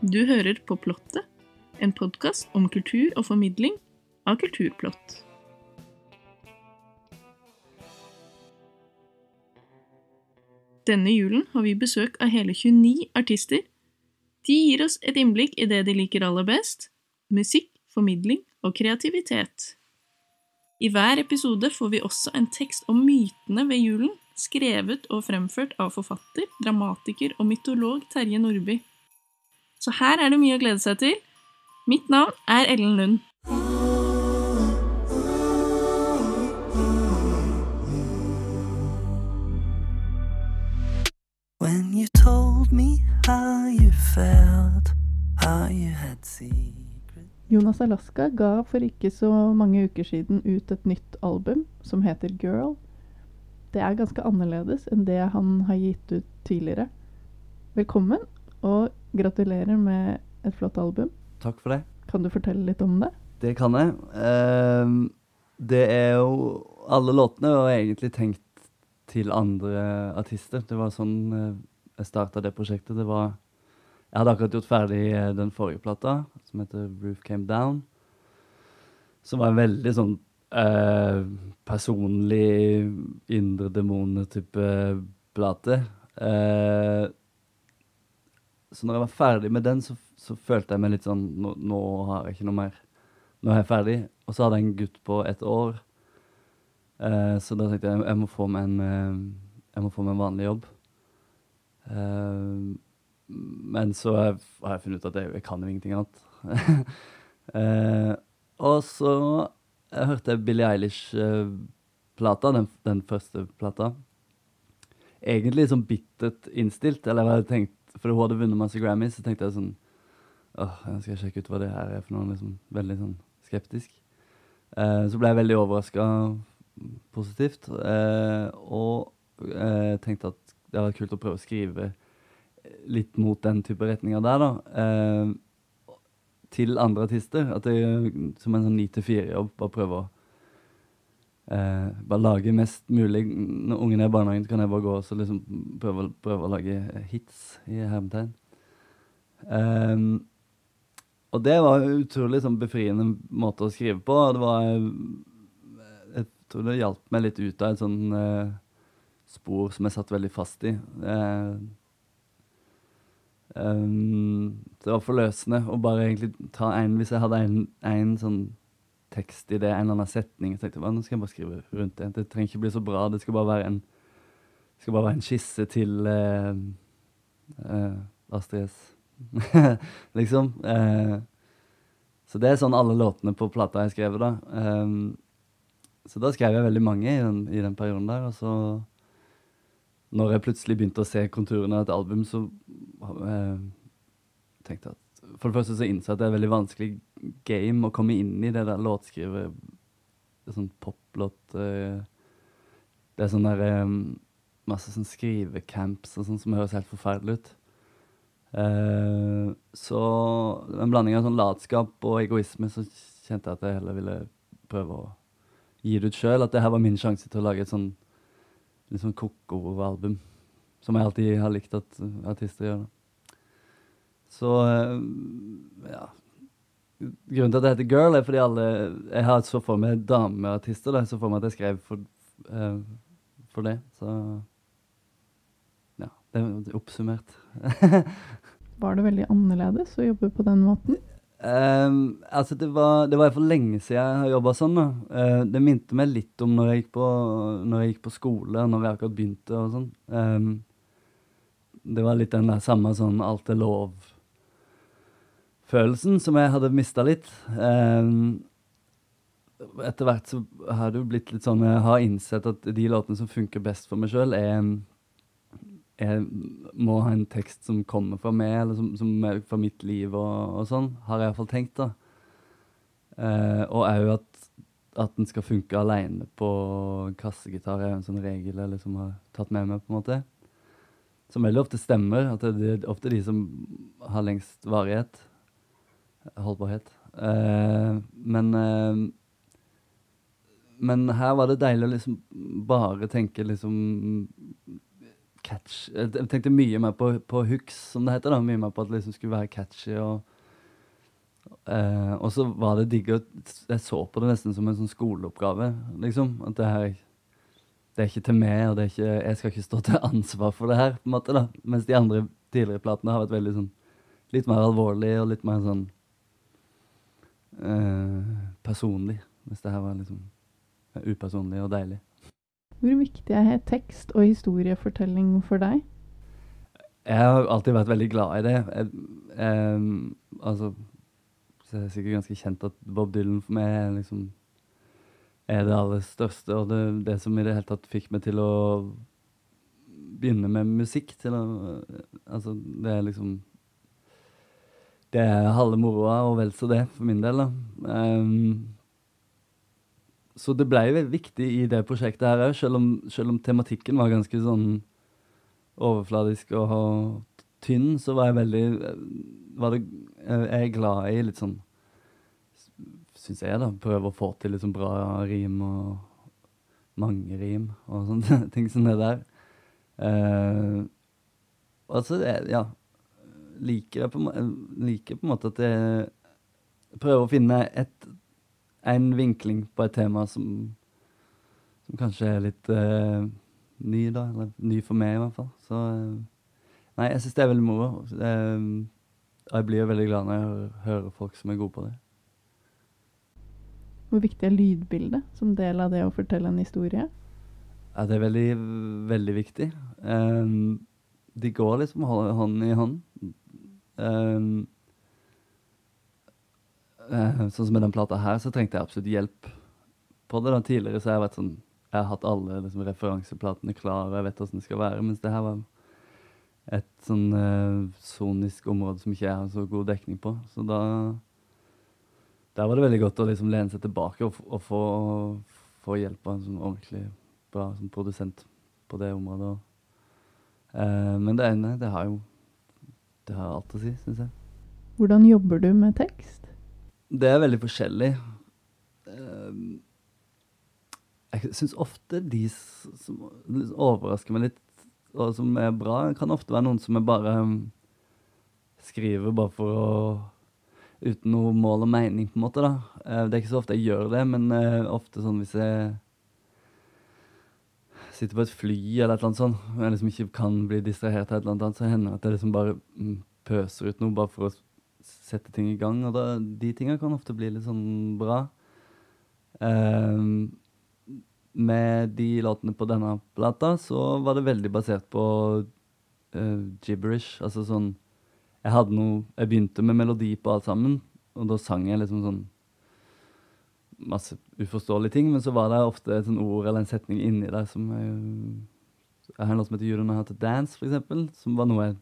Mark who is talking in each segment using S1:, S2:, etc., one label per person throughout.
S1: Du hører på Plottet, en podkast om kultur og formidling av kulturplott. Denne julen har vi besøk av hele 29 artister. De gir oss et innblikk i det de liker aller best musikk, formidling og kreativitet. I hver episode får vi også en tekst om mytene ved julen, skrevet og fremført av forfatter, dramatiker og mytolog Terje Nordby. Så her er det mye å glede seg til. Mitt navn er Ellen Lund.
S2: When you told me how you felt, how you had secret
S1: Jonas Alaska ga for ikke så mange uker siden ut et nytt album som heter Girl. Det er ganske annerledes enn det han har gitt ut tidligere. Velkommen, og gratulerer med et flott album.
S3: Takk for det.
S1: Kan du fortelle litt om det?
S3: Det kan jeg. Uh, det er jo Alle låtene var egentlig tenkt til andre artister. Det var sånn eh, jeg starta det prosjektet. Det var Jeg hadde akkurat gjort ferdig eh, den forrige plata, som heter Roof Came Down. Som var en veldig sånn eh, personlig, indre demoner-type plate. Eh, så når jeg var ferdig med den, så, så følte jeg meg litt sånn nå, nå har jeg ikke noe mer. Nå er jeg ferdig. Og så hadde jeg en gutt på ett år. Eh, så da tenkte jeg jeg må få meg en, eh, må få meg en vanlig jobb. Eh, men så har jeg, funnet ut at jeg, jeg kan jo ingenting annet. Eh, og så jeg hørte jeg Billie Eilish-plata, den, den første plata. Egentlig sånn bittert innstilt. Eller jeg hadde tenkt, for hun hadde vunnet masse Grammys, så tenkte jeg sånn Åh, jeg skal sjekke ut hva det her er for noe. Liksom, veldig sånn skeptisk. Eh, så ble jeg veldig overraska positivt. Eh, og eh, tenkte at det hadde vært kult å prøve å skrive litt mot den type retninger der, da. Eh, til andre artister. At jeg som en sånn ni til fire-jobb bare prøve å eh, bare lage mest mulig Når ungene er i barnehagen, kan jeg bare gå og liksom prøve, prøve, å lage hits i hermetegn. Um, og det var en utrolig sånn, befriende måte å skrive på. Det var Jeg tror det hjalp meg litt ut av et sånn uh, spor som jeg satt veldig fast i. Uh, um, det var forløsende å bare egentlig ta en Hvis jeg hadde en, sånn tekst i det, en eller annen setning, så tenkte jeg nå skal jeg bare skrive rundt det. Det trenger ikke bli så bra. Det skal bare være en, skal bare være en skisse til uh, Astrid S. liksom. Uh, så det er sånn alle låtene på plata jeg skrev da. Um, så da skrev jeg veldig mange i den, i den, perioden der. Og så, når jeg plutselig begynte å se konturene av et album, så eh, tenkte jeg at For det første så innså jeg at det er veldig vanskelig game å komme inn i det der låtskrivet Det er sånn poplåt eh, Det er sånn der eh, masse sånn skrivecamps og sånn som høres helt forferdelig ut. Uh, så en blanding av sånn latskap og egoisme, så kjente jeg at jeg heller ville prøve å gi det ut sjøl. At det her var min sjanse til å lage et sånn litt sånn koko-album. Som jeg alltid har likt at artister gjør. Så uh, ja. Grunnen til at det heter Girl, er fordi alle Jeg har så for meg dameartister. Jeg så for meg at jeg skrev for, uh, for det. Så ja, det er oppsummert.
S1: Var det veldig annerledes å jobbe på den måten?
S3: Um, altså det var, det var for lenge siden jeg har jobba sånn. Uh, det minte meg litt om når jeg gikk på, når jeg gikk på skole, når vi akkurat begynte og sånn. Um, det var litt den der samme sånn alt er lov-følelsen som jeg hadde mista litt. Um, etter hvert så har det jo blitt litt sånn Jeg har innsett at de låtene som funker best for meg sjøl, er jeg må ha en tekst som kommer fra meg, eller som, som er fra mitt liv og, og sånn, har jeg iallfall tenkt, da. Eh, og òg at, at den skal funke aleine på kassegitar, er en sånn regel jeg liksom har tatt med meg, på en måte. Som veldig ofte stemmer. At det er ofte de som har lengst varighet. Holdbarhet. Eh, men eh, men her var det deilig å liksom bare tenke liksom catch Jeg tenkte mye mer på, på hooks, som det heter. da, Mye mer på at det liksom skulle være catchy. og eh, og så var det digg Jeg så på det nesten som en sånn skoleoppgave, liksom. At det her Det er ikke til meg, og det er ikke, jeg skal ikke stå til ansvar for det her, på en måte. da. Mens de andre tidligere platene har vært veldig sånn Litt mer alvorlig og litt mer sånn eh, personlig. Hvis det her var liksom upersonlig og deilig.
S1: Hvor viktig er tekst og historiefortelling for deg?
S3: Jeg har alltid vært veldig glad i det. Jeg, altså så er det sikkert ganske kjent at Bob Dylan for meg er liksom er det aller største, og det, det som i det hele tatt fikk meg til å begynne med musikk. Til å, altså, det er liksom Det er halve moroa, og vel så det, for min del. da. Em, så det ble jo viktig i det prosjektet her òg, selv, selv om tematikken var ganske sånn overfladisk og tynn, så var jeg veldig var det, Jeg er glad i litt sånn Syns jeg, da. Prøve å få til sånn bra rim og mange rim og sånne ting som det der. Uh, altså, ja Liker jeg på, liker på en måte at jeg prøver å finne et, en vinkling på et tema som, som kanskje er litt uh, ny, da. Eller ny for meg, i hvert fall. Så uh, Nei, jeg syns det er veldig moro. Og jeg blir veldig glad når jeg hører, folk som er gode på det.
S1: Hvor viktig er lydbildet som del av det å fortelle en historie?
S3: Ja, det er veldig, veldig viktig. Um, de går liksom hånd i hånd. Ehm, eh, sånn som med den plata her, så trengte jeg absolutt hjelp på det. da. Tidligere så har jeg vært sånn Jeg har hatt alle liksom, referanseplatene klare, jeg vet åssen det skal være. Mens det her var et sånn eh, sonisk område som ikke jeg har så god dekning på. Så da Der var det veldig godt å liksom lene seg tilbake og, og få, få hjelp av en sånn ordentlig bra sånn produsent på det området. Eh, men det ene, det har jo Det har alt å si, syns jeg.
S1: Hvordan jobber du med tekst?
S3: Det er veldig forskjellig. Eh, jeg syns ofte de som overrasker meg litt, og som er bra, kan ofte være noen som er bare um, skriver bare for å Uten noe mål og mening, på en måte. da. Eh, det er ikke så ofte jeg gjør det, men eh, ofte sånn hvis jeg sitter på et fly eller et eller annet sånt, og jeg liksom ikke kan bli distrahert av et eller annet, så hender det at jeg liksom bare mm, pøser ut noe bare for å sette ting i gang. Og da, de tinga kan ofte bli litt sånn bra. Um, med de låtene på denne plata, så var det veldig basert på uh, gibberish. Altså sånn Jeg hadde noe Jeg begynte med melodi på alt sammen, og da sang jeg liksom sånn masse uforståelige ting, men så var det ofte et sånn ord eller en setning inni der som jeg, jeg har en låt som heter You Don't Know How To Dance, for eksempel, som var noe jeg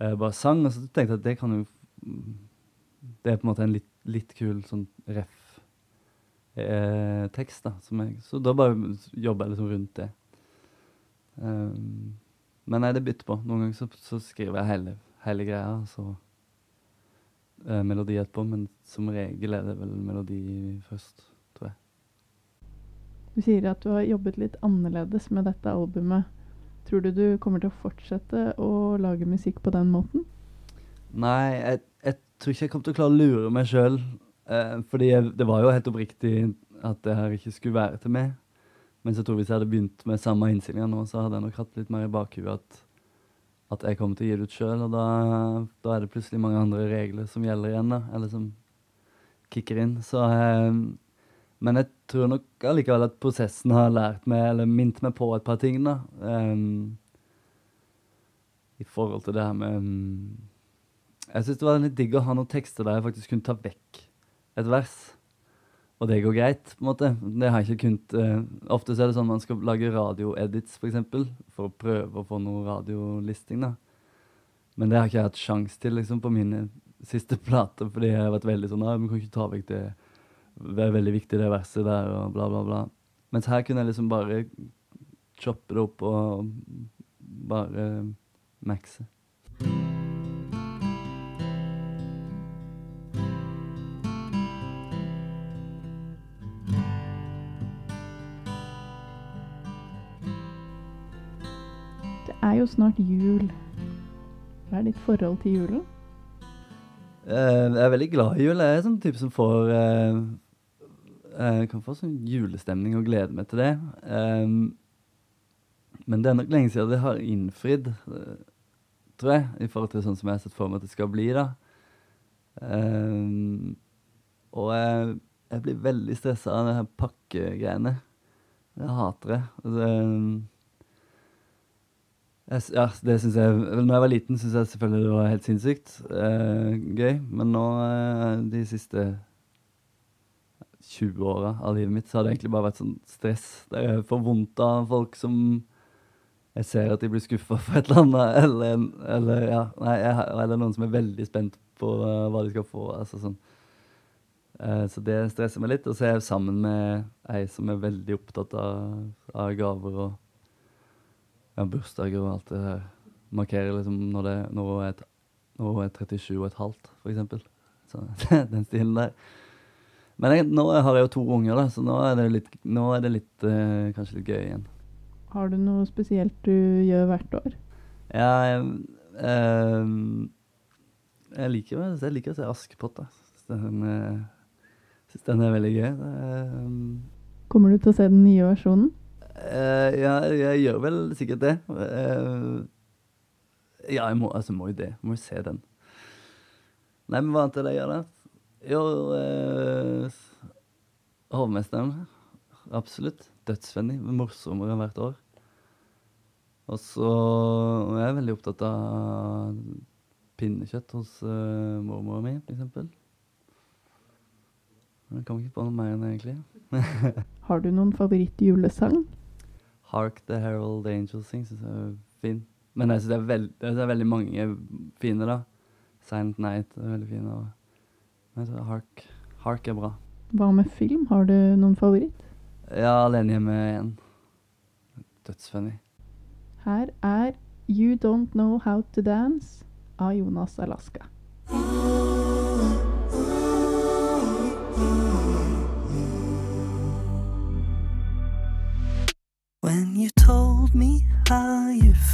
S3: jeg bare sang, og så tenkte jeg at det kan jo Det er på en måte en litt, litt kul sånn ref eh, da. Som jeg, så da bare jobber jeg liksom rundt det. Um, men nei, det bytter på. Noen ganger så, så skriver jeg hele, hele greia, og så eh, melodi etterpå. Men som regel er det vel melodi først, tror jeg.
S1: Du sier at du har jobbet litt annerledes med dette albumet. Tror du du kommer til å fortsette å lage musikk på den måten?
S3: Nei, jeg tror ikke jeg kommer til å klare å lure meg sjøl. Eh, fordi jeg, det var jo helt oppriktig at det her ikke skulle være til meg. Men så tror jeg hvis jeg hadde begynt med samme innstillinga nå, så hadde jeg nok hatt litt mer i bakhuet at, at jeg kommer til å gi det ut sjøl. Og da, da er det plutselig mange andre regler som gjelder igjen, da. Eller som kicker inn. Så eh, Men jeg tror nok allikevel at prosessen har lært meg, eller minnet meg på et par ting, da. Em, I forhold til det her med mm, Jeg syns det var litt digg å ha noen tekster der jeg faktisk kunne ta vekk et vers. Og det går greit, på en måte. Det har jeg ikke kunnet uh, Ofte så er det sånn man skal lage radioedits, f.eks., for, eksempel, for å prøve å få noe radiolisting, da. Men det har ikke jeg hatt sjans til liksom, på mine siste plater, fordi jeg har vært veldig sånn Nei, vi kan ikke ta vekk det. Det er veldig viktig, det verset der, og bla, bla, bla. Mens her kunne jeg liksom bare choppe det opp og bare maxe.
S1: Snart jul. Hva er ditt forhold til julen?
S3: Eh, jeg er veldig glad i jul. Jeg er sånn type som får eh, eh, Kan få sånn julestemning og glede meg til det. Um, men det er nok lenge siden det har innfridd, tror jeg, i forhold til sånn som jeg har sett for meg at det skal bli. da. Um, og jeg, blir veldig stressa av de her pakkegreiene. Jeg hater det. Altså, ja, det synes jeg Når jeg var liten, syntes jeg selvfølgelig det var helt sinnssykt eh, gøy. Men nå, eh, de siste 20 åra av livet mitt, så har det egentlig bare vært sånn stress. Der jeg får vondt av folk som jeg ser at de blir skuffa for et eller annet, eller, eller, ja, nei, jeg, eller noen som er veldig spent på uh, hva de skal få. altså sånn. Eh, så det stresser meg litt. Og så er jeg sammen med ei som er veldig opptatt av, av gaver og ja, bursdager og alt det her. Markerer liksom når, det, når, hun er, når hun er 37 og et halvt, for eksempel. Så den stilen der. Men jeg, nå har jeg jo to unger, da, så nå er det litt, nå er det litt eh, kanskje litt gøy igjen.
S1: Har du noe spesielt du gjør hvert år?
S3: Ja, jeg, ehm, jeg liker jeg liker å se Askepott. Jeg Synes Den, eh, er veldig gøy. Er, ehm,
S1: Kommer du til å se den nye versjonen?
S3: Eh, ja, jeg gjør vel sikkert det. Uh, ja, jeg må, altså, må jo det. Må jo se den. Nei, men hva annet er det jeg gjør, da? Jo, uh, Hovmesteren. Absolutt. Dødsvennlig. Morsommere hvert år. Og så jeg er veldig opptatt av pinnekjøtt hos uh, mormora mi, eksempel. Jeg kommer ikke på noe mer enn det, egentlig.
S1: Har du noen favorittjulesang?
S3: Hark the Herald Angels Sing syns jeg er fin. Men jeg syns det, er veld- det er veldig mange fine, da. Silent Night er veldig fin. Og jeg synes Hark, Hark er bra.
S1: Hva med film? Har du noen favoritt?
S3: Ja, Alene hjemme igjen. Dødsfunny.
S1: Her er You Don't Know How To Dance av Jonas Alaska.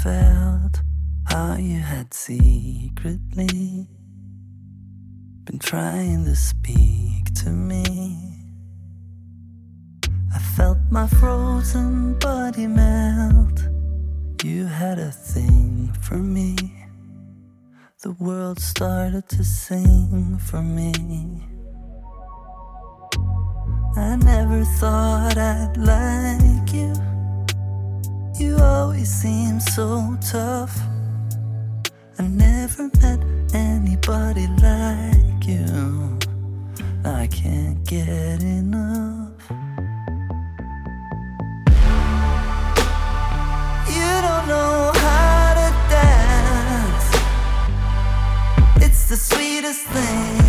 S2: Felt, how you had secretly been trying to speak to me, I felt my frozen body melt. You had a thing for me. The world started to sing for me. I never thought I'd like you. You always seem so tough. I never met anybody like you. I can't get enough. You don't know how to dance. It's the sweetest thing.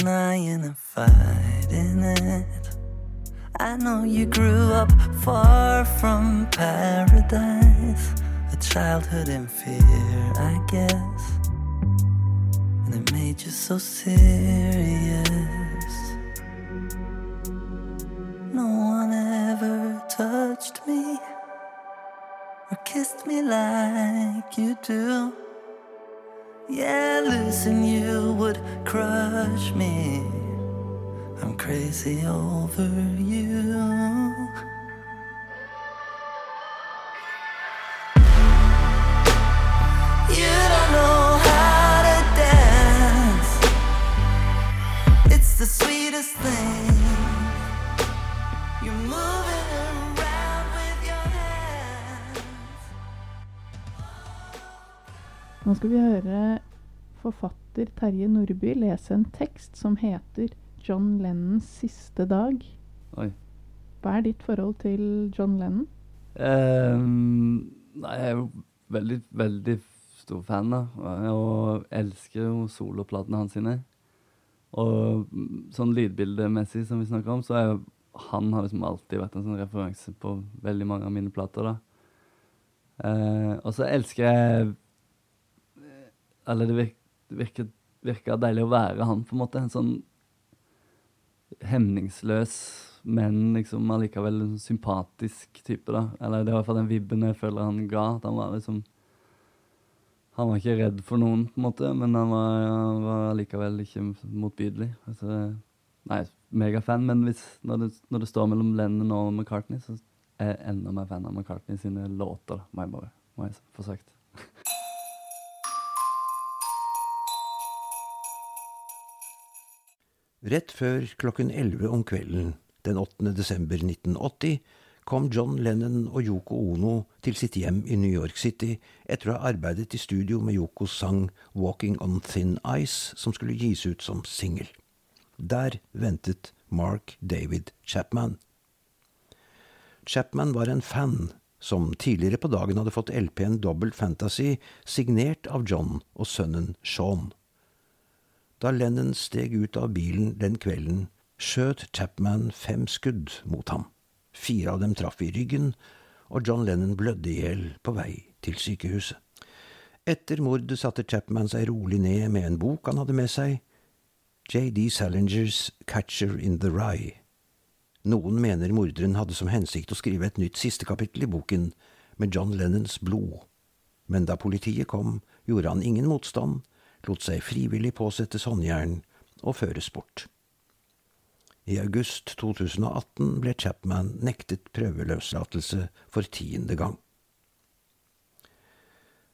S2: Denying and fighting it. I know you grew up far from paradise, a childhood in fear, I guess. And it made you so serious. No one ever touched me or kissed me like you do. Yeah, losing you would crush me. I'm crazy over you.
S1: Nå skal vi høre forfatter Terje Nordby lese en tekst som heter 'John Lennons siste dag'.
S3: Oi.
S1: Hva er ditt forhold til John Lennon?
S3: Um, nei, jeg er jo veldig, veldig stor fan, da. Og elsker jo soloplatene hans sine. Og mm, sånn lydbildemessig som vi snakker om, så er jo han har liksom alltid vært en sånn referanse på veldig mange av mine plater, da. Eh, og så elsker jeg Eller det virka, virka, deilig å være han, på en måte. En sånn hemningsløs, men liksom allikevel en sympatisk type, da. Eller det er i hvert fall den vibben jeg føler han ga. At han var liksom Han var ikke redd for noen, på en måte, men han var, han var allikevel ikke motbydelig. Altså, nei, megafan, men hvis, når, det, når det står mellom Lennon og McCartney, så er jeg enda mer fan av McCartney sine låter, må jeg bare må jeg få sagt.
S4: Rett før klokken 11 om kvelden den 8. desember 1980 kom John Lennon og Yoko Ono til sitt hjem i New York City etter å ha arbeidet i studio med Yokos sang Walking on Thin Ice, som skulle gis ut som singel. Der ventet Mark David Chapman. Chapman var en fan som tidligere på dagen hadde fått LP-en Double Fantasy signert av John og sønnen Sean. Da Lennon steg ut av bilen den kvelden, skjøt Chapman fem skudd mot ham. Fire av dem traff i ryggen, og John Lennon blødde i hjel på vei til sykehuset. Etter mordet satte Chapman seg rolig ned med en bok han hadde med seg, J.D. Salingers Catcher in the Rye. Noen mener morderen hadde som hensikt å skrive et nytt siste kapittel i boken, med John Lennons blod. Men da politiet kom, gjorde han ingen motstand, lot seg frivillig påsettes håndjern og føres bort. I august 2018 ble Chapman nektet prøveløslatelse for tiende gang.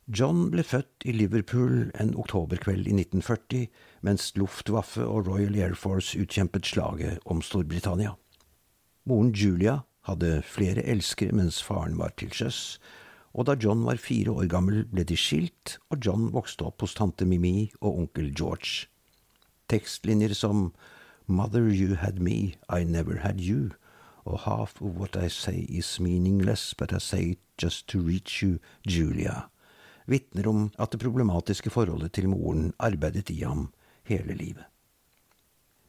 S4: John ble født i Liverpool en oktoberkveld i 1940, mens Luftwaffe og Royal Air Force utkjempet slaget om Storbritannia. Moren Julia hadde flere elskere mens faren var til sjøs, og da John var fire år gammel ble de skilt, og John vokste opp hos tante Mimi og onkel George. Tekstlinjer som Mother, you had me, I never had you, og half of what I say is meaningless, but I say it just to reach you, Julia, vitner om at det problematiske forholdet til moren arbeidet i ham hele livet.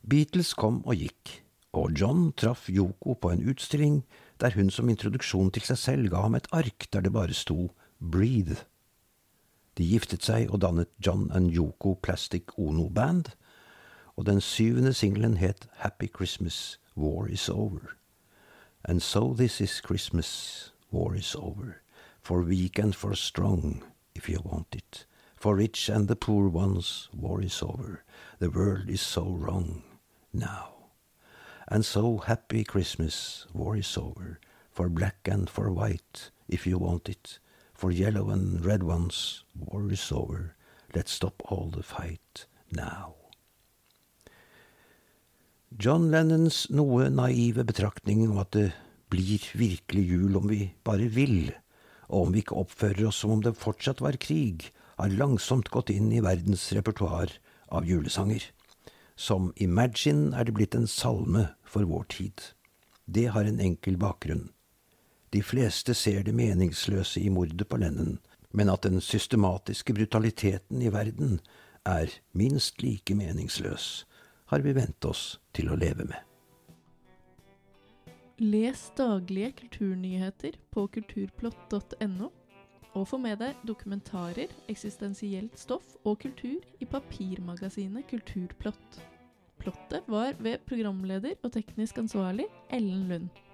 S4: Beatles kom og gikk, og John traff Yoko på en utstilling der hun som introduksjon til seg selv ga ham et ark der det bare sto Breathe. De giftet seg og dannet John and Yoko Plastic Ono Band, og den syvende singelen het Happy Christmas, War Is Over. And so this is Christmas, war is over, for weak and for strong, if you want it, for rich and the poor ones, war is over, the world is so wrong, now. And so happy Christmas, war is over, for black and for white, if you want it, for yellow and red ones, war is over, let's stop all the fight, now. John Lennons noe naive betraktning om at det blir virkelig jul om vi bare vil, og om vi ikke oppfører oss som om det fortsatt var krig, har langsomt gått inn i verdens repertoar av julesanger. Som Imagine er det blitt en salme for vår tid. Det har en enkel bakgrunn. De fleste ser det meningsløse i mordet på Lennon, men at den systematiske brutaliteten i verden er minst like meningsløs, har vi vent oss til å leve med.
S1: Les daglige kulturnyheter på kulturplott.no, og få med deg dokumentarer, eksistensielt stoff og kultur i papirmagasinet Kulturplott. Plottet var ved programleder og teknisk ansvarlig Ellen Lund.